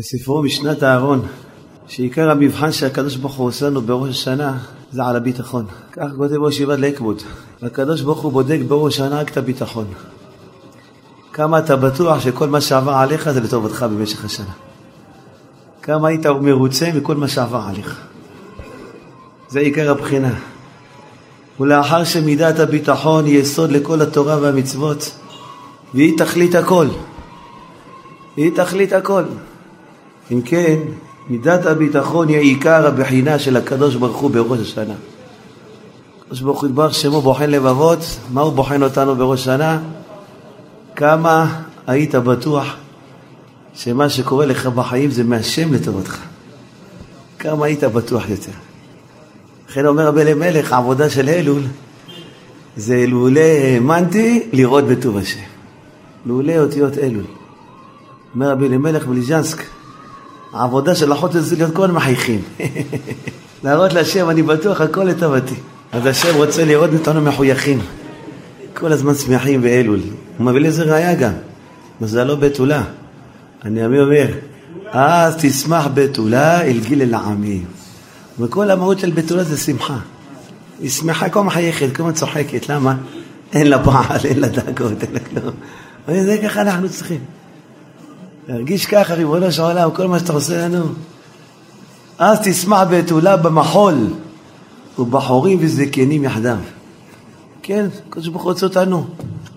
בספרו משנת אהרון, שעיקר המבחן שהקדוש ברוך הוא עושה לנו בראש השנה זה על הביטחון. כך כותב ראש ישיבת לקמוד. הקדוש ברוך הוא בודק בראש השנה רק את הביטחון. כמה אתה בטוח שכל מה שעבר עליך זה לטובתך במשך השנה. כמה היית מרוצה מכל מה שעבר עליך. זה עיקר הבחינה. ולאחר שמידת הביטחון היא יסוד לכל התורה והמצוות, והיא תכלית הכל. היא תכלית הכל. אם כן, מידת הביטחון היא עיקר הבחינה של הקדוש ברוך הוא בראש השנה. הקדוש ברוך הוא יתברך שמו בוחן לבבות, מה הוא בוחן אותנו בראש השנה? כמה היית בטוח שמה שקורה לך בחיים זה מהשם לטובתך. כמה היית בטוח יותר. לכן אומר רבי אלימלך, העבודה של אלול זה לולא האמנתי לראות בטוב השם. לולא אותיות אלול. אומר רבי אלימלך בליז'נסק, העבודה של אחות זה להיות כל מחייכים. להראות להשם, אני בטוח, הכל לטובתי. אז השם רוצה לראות אותנו מחויכים. כל הזמן שמחים באלול. הוא מביא לזה ראייה גם. מזלו בתולה. אני אומר, אז תשמח בתולה אל גיל אל-עמים. וכל המהות של בתולה זה שמחה. היא שמחה כמו מחייכת, כמו צוחקת. למה? אין לה בעל, אין לה דאגות, אין לה כלום. זה ככה אנחנו צריכים. להרגיש ככה, ריבונו של עולם, כל מה שאתה עושה לנו. אז תשמח בתולה במחול, ובחורים וזקנים יחדיו. כן, הקדוש ברוך הוא רוצה אותנו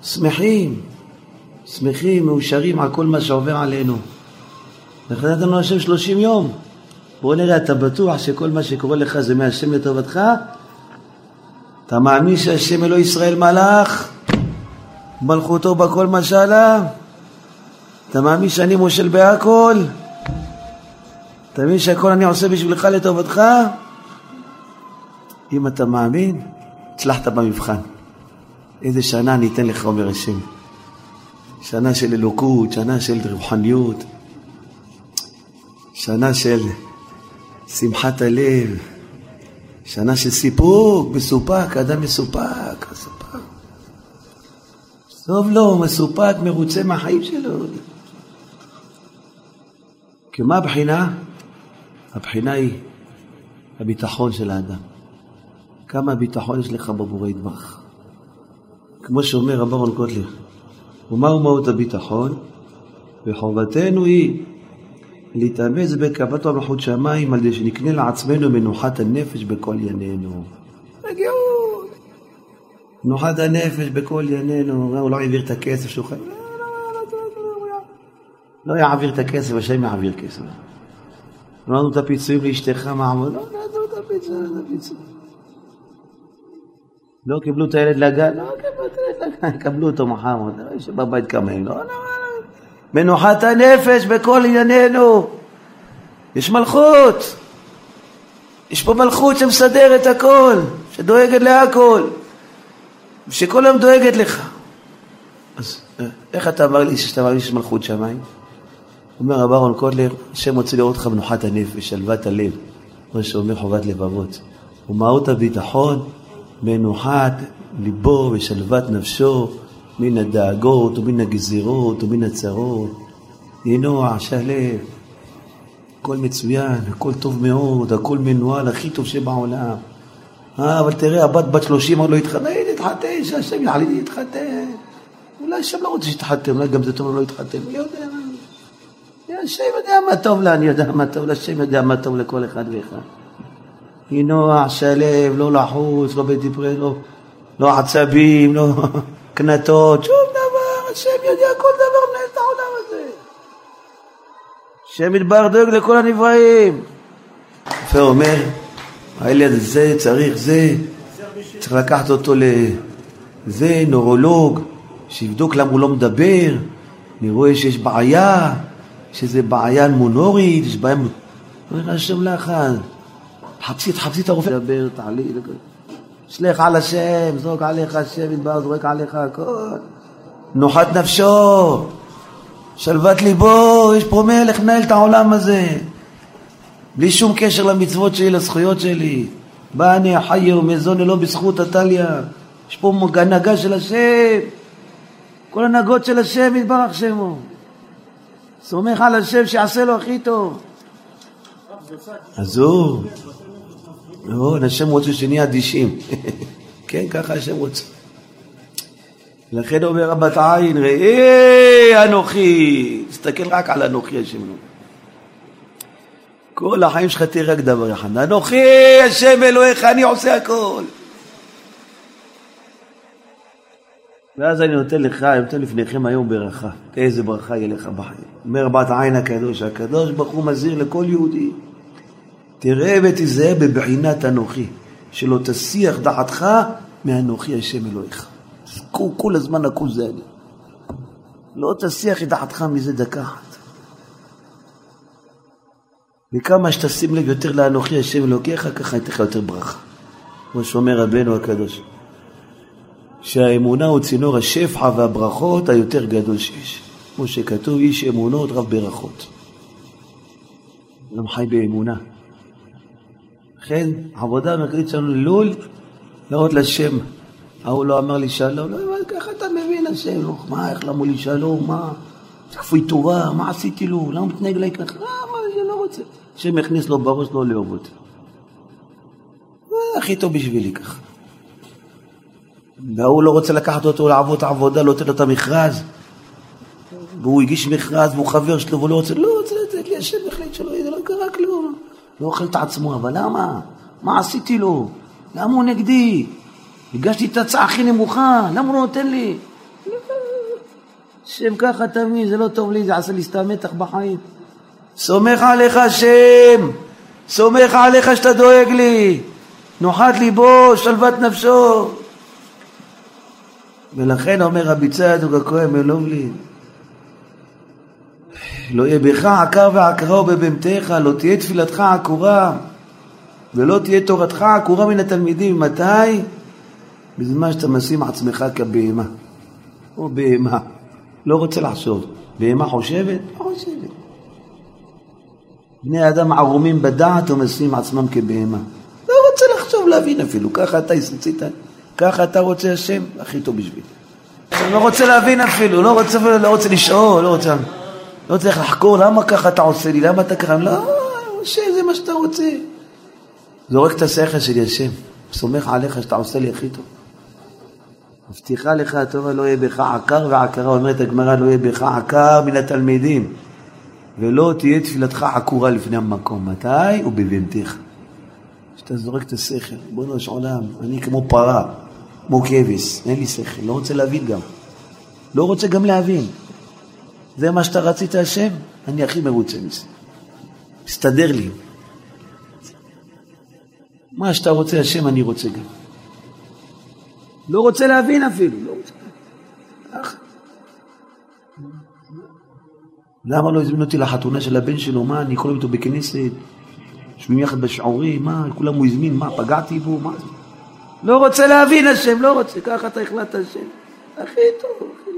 שמחים, שמחים, מאושרים על כל מה שעובר עלינו. נתן לנו השם שלושים יום. בוא נראה, אתה בטוח שכל מה שקורה לך זה מהשם לטובתך? אתה מאמין שהשם אלוהי ישראל מלאך? מלכותו בכל משלה? אתה מאמין שאני מושל בהכל? אתה מאמין שהכל אני עושה בשבילך לטובתך? אם אתה מאמין, הצלחת במבחן. איזה שנה אני אתן לך, אומר השם. שנה של אלוקות, שנה של רוחניות, שנה של שמחת הלב, שנה של סיפוק, מסופק, אדם מסופק, מסופק. טוב לו, מסופק, מרוצה מהחיים שלו. כי מה הבחינה? הבחינה היא הביטחון של האדם. כמה ביטחון יש לך בבורא ידבח. כמו שאומר רב אהרון קוטלר, ומהו מהות הביטחון? וחובתנו היא להתאמץ בקבלת מלכות שמיים על ידי שנקנה לעצמנו מנוחת הנפש בכל ינינו. רגיעות. מנוחת הנפש בכל ינינו, הוא לא העביר את הכסף שהוא חייב. לא יעביר את הכסף, השם יעביר כסף. לא נתנו את הפיצויים לאשתך מהעבודה, לא נתנו את הפיצויים. לא קיבלו את הילד לגן, לא קיבלו את הילד לגן, יקבלו אותו מחר, שבבית כמה הם לא. מנוחת הנפש בכל ענייננו. יש מלכות. יש פה מלכות שמסדרת הכל, שדואגת להכל, שכל היום דואגת לך. אז איך אתה אמר לי שאתה שיש מלכות שמיים? אומר רב אהרון קוטלר, השם רוצה לראות אותך מנוחת הנפש, שלוות הלב, מה שאומר חובת לבבות. ומהות הביטחון, מנוחת ליבו ושלוות נפשו מן הדאגות ומן הגזירות ומן הצרות. ינוע, שלב, הכל מצוין, הכל טוב מאוד, הכל מנוהל הכי טוב שבעולם. אה, אבל תראה, הבת בת שלושים עוד לא התחתן, תתחתן, שהשם יחליט להתחתן. אולי השם לא רוצה שתתחתן, אולי גם זה טוב לא להתחתן, מי יודע? השם יודע מה טוב לה, אני יודע מה טוב לה, השם יודע מה טוב לכל אחד ואחד. נינוח, שלב, לא לחוץ, לא בדיברי, לא, לא עצבים, לא קנטות, שום דבר, השם יודע כל דבר מנהל את העולם הזה. השם יתברך דואג לכל הנבראים. יפה אומר, הילד הזה צריך זה, צריך לקחת אותו לזה, נורולוג, שיבדוק למה הוא לא מדבר, אני רואה שיש בעיה, שזה בעיה מונורית, יש בעיה... אומר השם לך, תחפשי, תחפשי את הרופא, דבר, תעלי, שלך על השם, זרוק עליך השם, ידבר, זורק עליך הכל. נוחת נפשו, שלוות ליבו, יש פה מלך מנהל את העולם הזה. בלי שום קשר למצוות שלי, לזכויות שלי. בא אני החי ומזון ללא בזכות עתליה. יש פה הנהגה של השם. כל הנהגות של השם יתברך שמו. סומך על השם שיעשה לו הכי טוב. עזוב. נכון, השם רוצה שנהיה אדישים. כן, ככה השם רוצה. לכן אומר רבת עין, ראה אנוכי, תסתכל רק על אנוכי השם. כל החיים שלך תהיה רק דבר אחד, אנוכי השם אלוהיך, אני עושה הכל. ואז אני נותן לך, אני נותן לפניכם היום ברכה. איזה ברכה יהיה לך בחיים. אומר בת עין הקדוש, הקדוש ברוך הוא מזהיר לכל יהודי. תראה ותיזהר בבחינת אנוכי, שלא תסיח דעתך מאנוכי השם אלוהיך. כל, כל הזמן הכול זה אני. לא תסיח את דעתך מזה דקה אחת. וכמה שתשים לב יותר לאנוכי השם אלוקיך, ככה ייתן לך יותר ברכה. כמו שאומר רבנו הקדוש. שהאמונה הוא צינור השפחה והברכות היותר גדול שיש. כמו שכתוב, איש אמונות רב ברכות. אדם חי באמונה. לכן, העבודה המרכזית שלנו לול, להראות לשם. ההוא לא אמר לי שלום, לא, ככה אתה מבין השם, לא, מה, איך למה לי שלום, מה, כפוי טובה, מה עשיתי לו, למה הוא מתנהג לי ככה, למה, אני לא רוצה. השם יכניס לו בראש לא לאהוב אותי. זה הכי טוב בשבילי ככה. והוא לא רוצה לקחת אותו לעבוד את העבודה, לא נותן לו את המכרז. והוא הגיש מכרז והוא חבר שלו והוא לא רוצה, לא רוצה לתת לי, השם החליט שלא, זה לא קרה כלום. לא אוכל את עצמו, אבל למה? מה עשיתי לו? למה הוא נגדי? הגשתי את ההצעה הכי נמוכה, למה הוא לא נותן לי? השם ככה תמיד, זה לא טוב לי, זה עשה לי סתם מתח בחיים. סומך עליך השם, סומך עליך שאתה דואג לי, נוחת ליבו, שלוות נפשו. ולכן אומר רבי צדוק הכהן מלובלין, לא יהיה בך עקר ועקרה ובבהמתך, לא תהיה תפילתך עקורה ולא תהיה תורתך עקורה מן התלמידים. מתי? בזמן שאתה משים עצמך כבהמה, או בהמה. לא רוצה לחשוב. בהמה חושבת? לא חושבת. בני אדם ערומים בדעת ומשים עצמם כבהמה. לא רוצה לחשוב, להבין אפילו. ככה אתה הסצית, ככה אתה רוצה השם, הכי טוב בשבילי. לא רוצה להבין אפילו, לא רוצה, לא רוצה לשאול, לא רוצה... לא צריך לחקור למה ככה אתה עושה לי, למה אתה ככה, לא, השם זה מה שאתה רוצה. זורק את השכל שלי, השם, סומך עליך שאתה עושה לי הכי טוב. מבטיחה לך הטובה לא יהיה בך עקר ועקרה, אומרת הגמרא לא יהיה בך עקר מן התלמידים ולא תהיה תפילתך עקורה לפני המקום. מתי? ובבהמתך. כשאתה זורק את השכל, בוא של עולם, אני כמו פרה, כמו כבש, אין לי שכל, לא רוצה להבין גם. לא רוצה גם להבין. זה מה שאתה רצית השם? אני הכי מרוצה מזה. מסתדר לי. מה שאתה רוצה השם אני רוצה גם. לא רוצה להבין אפילו, לא רוצה. למה לא הזמין אותי לחתונה של הבן שלו? מה, אני קוראים איתו בכנסת? יושבים יחד בשיעורים? מה, כולם הוא הזמין? מה, פגעתי בו? מה זה? לא רוצה להבין השם, לא רוצה, ככה אתה החלטת השם. הכי טוב, הכי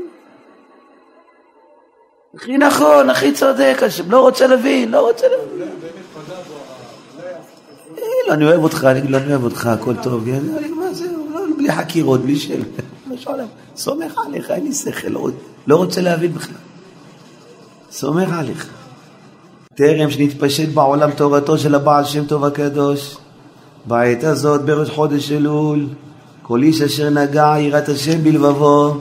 הכי נכון, הכי צודק, השם לא רוצה להבין, לא רוצה להבין. לא, אני אוהב אותך, אני אני אוהב אותך, הכל טוב. מה זה, לא, בלי חקירות, בלי שאלה. סומך עליך, אין לי שכל, לא, לא רוצה להבין בכלל. סומך עליך. טרם שנתפשט בעולם תורתו של הבעל שם טוב הקדוש, בעת הזאת, בראש חודש אלול, כל איש אשר נגע יראת השם בלבבו,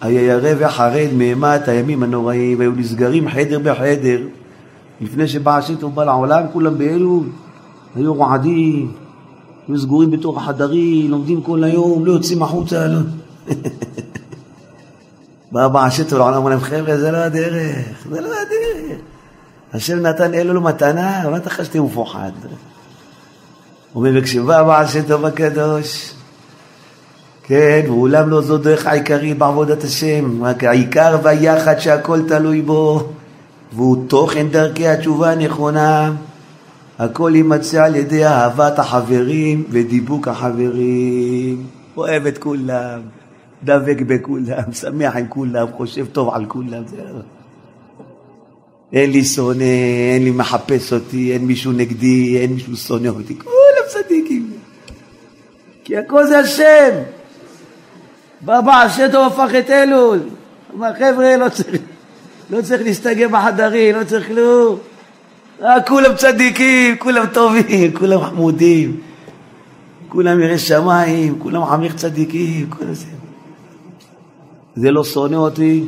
היה ירא וחרד מאימת הימים הנוראים, והיו נסגרים חדר בחדר. לפני שבא השם טוב בא לעולם, כולם באלול, היו רועדים, היו סגורים בתוך החדרים, לומדים כל היום, לא יוצאים החוצה. לא. בא הבא השם טוב לעולם, אמר להם, חבר'ה, זה לא הדרך, זה לא הדרך. השם נתן אלול מתנה, מה אתה שאתה מפוחד? אומר, וכשבא השם טוב הקדוש, כן, ואולם לא זו דרך העיקרית בעבודת השם, רק העיקר והיחד שהכל תלוי בו, והוא תוכן דרכי התשובה הנכונה. הכל יימצא על ידי אהבת החברים ודיבוק החברים. אוהב את כולם, דבק בכולם, שמח עם כולם, חושב טוב על כולם. אין לי שונא, אין לי מחפש אותי, אין מישהו נגדי, אין מישהו שונא אותי. כולם צדיקים. כי הכל זה השם. בא בעל שם טוב הפך את אלול. אמר, חבר'ה, לא צריך, לא צריך להסתגר בחדרים, לא צריך כלום. אה, כולם צדיקים, כולם טובים, כולם חמודים, כולם יראי שמיים, כולם חמיך צדיקים, כולם זה. זה לא שונא אותי,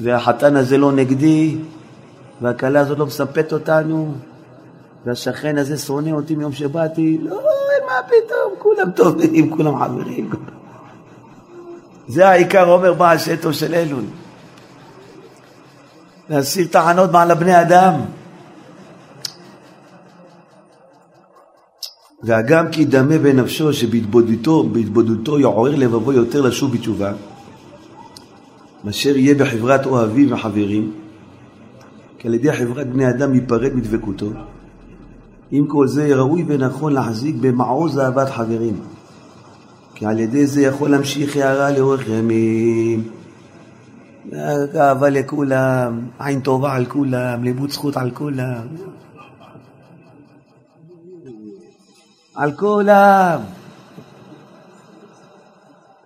והחתן הזה לא נגדי, והכלה הזאת לא מספת אותנו, והשכן הזה שונא אותי מיום שבאתי, לא, מה פתאום, כולם טובים, כולם חברים. זה העיקר, אומר בעל שטו של אלול. להסיר טענות מעל הבני אדם. והגם כי דמה בנפשו שבהתבודדותו בהתבודדותו יעורר לבבו יותר לשוב בתשובה, מאשר יהיה בחברת אוהבים וחברים, כי על ידי חברת בני אדם ייפרד מדבקותו. עם כל זה ראוי ונכון להחזיק במעוז אהבת חברים, כי על ידי זה יכול להמשיך הערה לאורך ימים. אהבה לכולם, עין טובה על כולם, לימוד זכות על כולם. על כולם.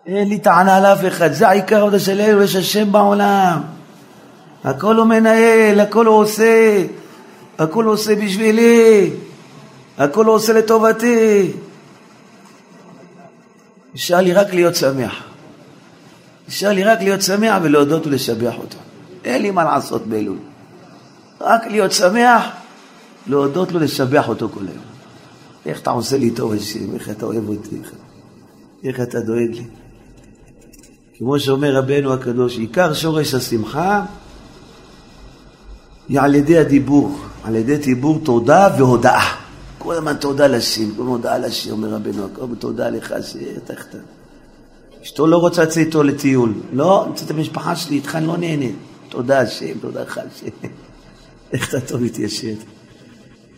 אין לי טענה על אף אחד, זה העיקר עוד של אלו, יש השם בעולם. הכל הוא מנהל, הכל הוא עושה, הכל הוא עושה בשבילי, הכל הוא עושה לטובתי. נשאר לי רק להיות שמח. נשאר לי רק להיות שמח ולהודות ולשבח אותו. אין לי מה לעשות באלול. רק להיות שמח, להודות לו, לשבח אותו כל היום. איך אתה עושה לי טוב, השם, איך אתה אוהב אותי, איך אתה דואג לי. כמו שאומר רבנו הקדוש, עיקר שורש השמחה היא על ידי הדיבור, על ידי דיבור תודה והודאה. כל הזמן תודה לשם, כל הזמן הודאה לשם, אומר רבנו, הקדוש, תודה לך שאתה... אשתו לא רוצה לצאת איתו לטיול. לא, נמצאת במשפחה שלי, איתך אני לא נהנה. תודה השם, תודה לך השם. איך אתה טוב השם.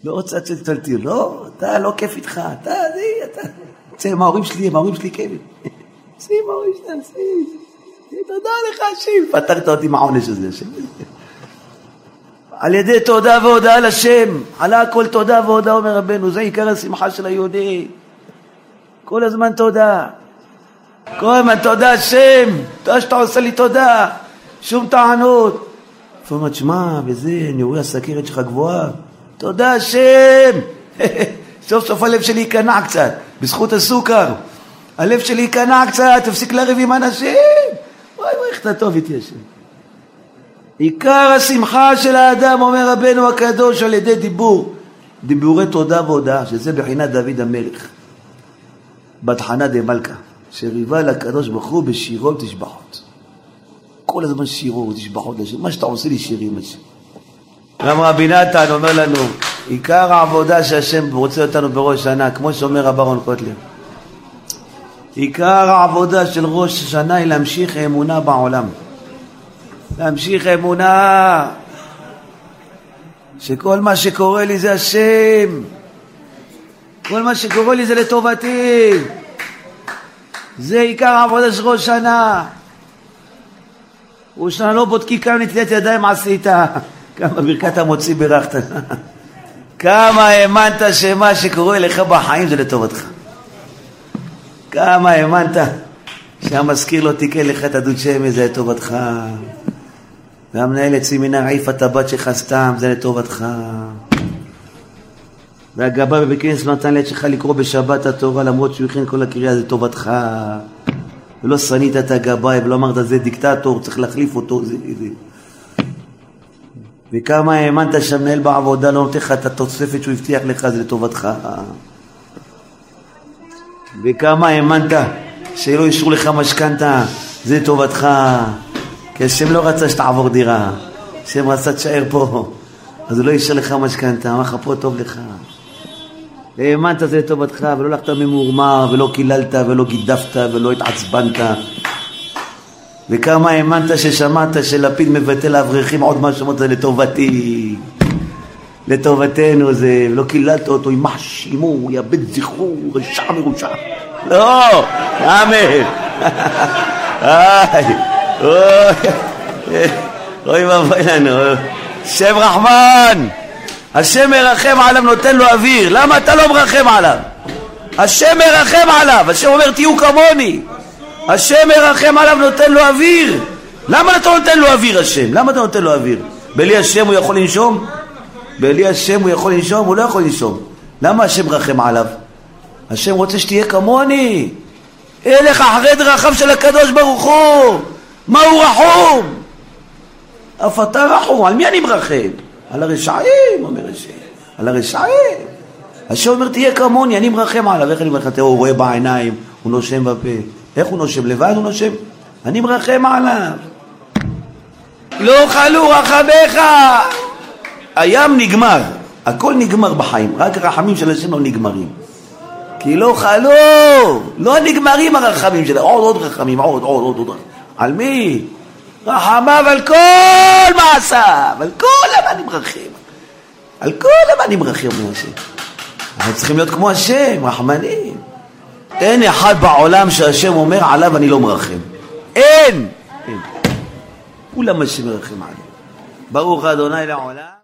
לא רוצה לצאת איתו לטיול. לא, אתה לא כיף איתך. אתה, זה, אתה... יוצא עם ההורים שלי, עם ההורים שלי כיף. שים ההורים שלהם, שים. תודה לך השם. פתרת אותי מהעונש הזה, השם. על ידי תודה והודאה לשם, על הכל תודה והודאה אומר רבנו, זה עיקר השמחה של היהודי. כל הזמן תודה. כל הזמן תודה השם, תודה שאתה עושה לי תודה, שום טענות. לפעמים אומרת, שמע, וזה, אני רואה הסכרת שלך גבוהה, תודה השם. סוף סוף הלב שלי ייכנע קצת, בזכות הסוכר. הלב שלי ייכנע קצת, תפסיק לריב עם אנשים. וואי וואי, איך אתה טוב איתי השם. עיקר השמחה של האדם, אומר רבנו הקדוש, על ידי דיבור. דיבורי תודה והודאה, שזה בחינת דוד המלך. בתחנה דמלכה. שריבה לקדוש ברוך הוא בשירו ותשבחות. כל הזמן שירו ותשבחות מה שאתה עושה לי שירים השם. גם רבי נתן אומר לנו, עיקר העבודה שהשם רוצה אותנו בראש שנה, כמו שאומר רב אהרון קוטלר. עיקר העבודה של ראש השנה היא להמשיך אמונה בעולם. להמשיך אמונה שכל מה שקורה לי זה השם, כל מה שקורה לי זה לטובתי. זה עיקר העבודה של ראש שנה. ראש שנה לא בודקי כמה נטילת ידיים עשית, כמה ברכת המוציא בירכת. כמה האמנת שמה שקורה לך בחיים זה לטובתך. כמה האמנת שהמזכיר לא תיקן לך את הדוד שמש זה לטובתך. והמנהלת סמינר העיפה את הבת שלך סתם זה לטובתך. והגבאי בבית כנסת לא נתן לעת שלך לקרוא בשבת התורה למרות שהוא הכין כל הקריאה זה טובתך ולא שנית את הגבאי ולא אמרת זה דיקטטור צריך להחליף אותו זה, זה. וכמה האמנת שהמנהל בעבודה לא נותן לך את התוספת שהוא הבטיח לך זה לטובתך וכמה האמנת שלא אישרו לך משכנתה זה לטובתך כי השם לא רצה שתעבור דירה השם רצה תשאר פה אז הוא לא אישר לך משכנתה אמר לך פה טוב לך האמנת זה לטובתך, ולא הלכת ממורמר, ולא קיללת, ולא גידפת, ולא התעצבנת. וכמה האמנת ששמעת שלפיד מבטל לאברכים עוד משהו, אמרת זה לטובתי, לטובתנו זה, ולא קיללת אותו, יימח הוא יאבד זכרו, רשע מרושע. לא, אמן. אוי ואבוי לנו, שם רחמן. השם מרחם עליו, נותן לו אוויר. למה אתה לא מרחם עליו? השם מרחם עליו, השם אומר תהיו כמוני. השם מרחם עליו, נותן לו אוויר. למה אתה נותן לו אוויר השם? למה אתה נותן לו אוויר? בלי השם הוא יכול לנשום? בלי השם הוא יכול לנשום? הוא לא יכול לנשום. למה השם רחם עליו? השם רוצה שתהיה כמוני. אין לך אחרי דרכיו של הקדוש ברוך הוא. מה הוא רחום? אף אתה רחום. על מי אני מרחם? על הרשעים, אומר השם. על הרשעים. השם אומר, תהיה כמוני, אני מרחם עליו. איך אני מרחם? הוא רואה בעיניים, הוא נושם בפה. איך הוא נושם? לבד הוא נושם? אני מרחם עליו. לא חלו רחמיך. הים נגמר, הכל נגמר בחיים, רק הרחמים של השם לא נגמרים. כי לא חלו, לא נגמרים הרחמים שלו, עוד עוד רחמים, עוד עוד עוד עוד. על מי? רחמיו על כל מעשיו, על כל המאנים רחים. על כל המאנים רחים מהשם. אנחנו צריכים להיות כמו השם, רחמנים. אין אחד בעולם שהשם אומר עליו אני לא מרחם. אין! אין. כולם השם מרחם עליו. ברוך אדוני לעולם.